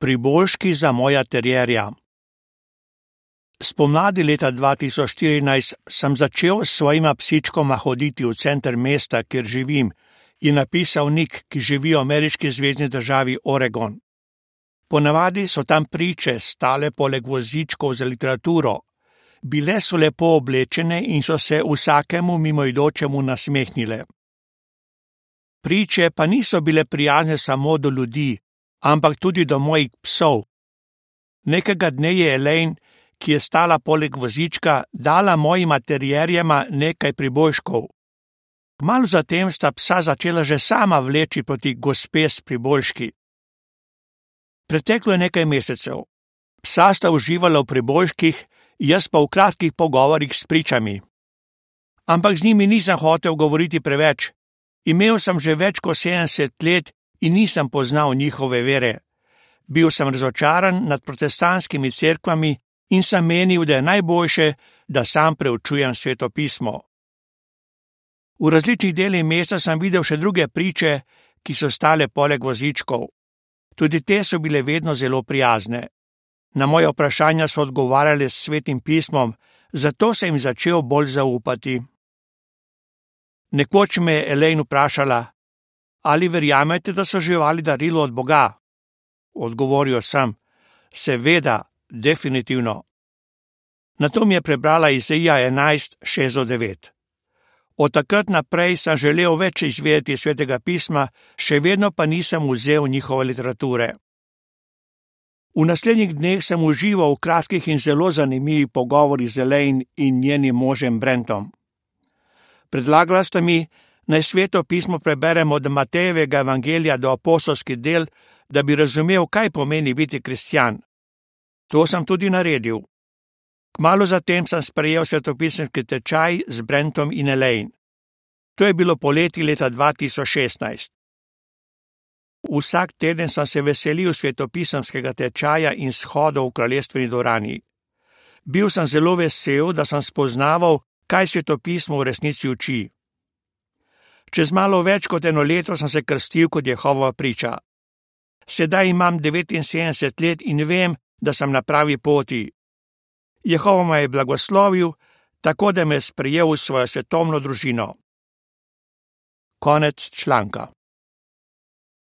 Priboljški za moja terjerja. Spomladi leta 2014 sem začel s svojima psičkoma hoditi v center mesta, kjer živim, je napisal Nik, ki živi v ameriški zvezdni državi Oregon. Ponavadi so tam priče stale poleg vozičkov za literaturo. Bile so lepo oblečene in so se vsakemu mimoidočemu nasmehnile. Priče pa niso bile prijazne samo do ljudi, ampak tudi do mojih psov. Nekega dne je Elaine, ki je stala poleg vozička, dala mojima terjerjema nekaj priboljškov. Malo zatem sta psa začela že sama vleči proti gospe s priboljški. Preteklo je nekaj mesecev. Psa sta uživala v priboljških, jaz pa v kratkih pogovorih s pričami. Ampak z njimi nisem hotel govoriti preveč. Imel sem že več kot 70 let in nisem poznal njihove vere. Bil sem razočaran nad protestantskimi cerkvami in sem menil, da je najboljše, da sam preučujem svetopismo. V različnih delih mesta sem videl še druge priče, ki so stale poleg vozičkov. Tudi te so bile vedno zelo prijazne. Na moje vprašanja so odgovarjali s svetim pismom, zato sem jim začel bolj zaupati. Nekoč me je Elaine vprašala, ali verjamete, da so živali darilo od Boga? Odgovoril sem: Seveda, definitivno. Na to mi je prebrala Izaija 11:6-9. Od takrat naprej sem želel več izvedeti svetega pisma, še vedno pa nisem vzel njihove literature. V naslednjih dneh sem užival v kratkih in zelo zanimivih pogovorih z Elaine in njenim možem Brentom. Predlagala sta mi, naj sveto pismo preberemo od Matejevega evangelija do apostolskih del, da bi razumel, kaj pomeni biti kristjan. To sem tudi naredil. Kmalo zatem sem sprejel svetopisemski tečaj z Brentom in Elaine. To je bilo poleti leta 2016. Vsak teden sem se veselil svetopisemskega tečaja in shodov v kraljestveni dvorani. Bil sem zelo vesel, da sem spoznaval, kaj svetopismo v resnici uči. Čez malo več kot eno leto sem se krstil kot Jehova priča. Sedaj imam 79 let in vem, da sem na pravi poti. Jehova me je blagoslovil, tako da me je sprejel v svojo svetovno družino. Konec članka.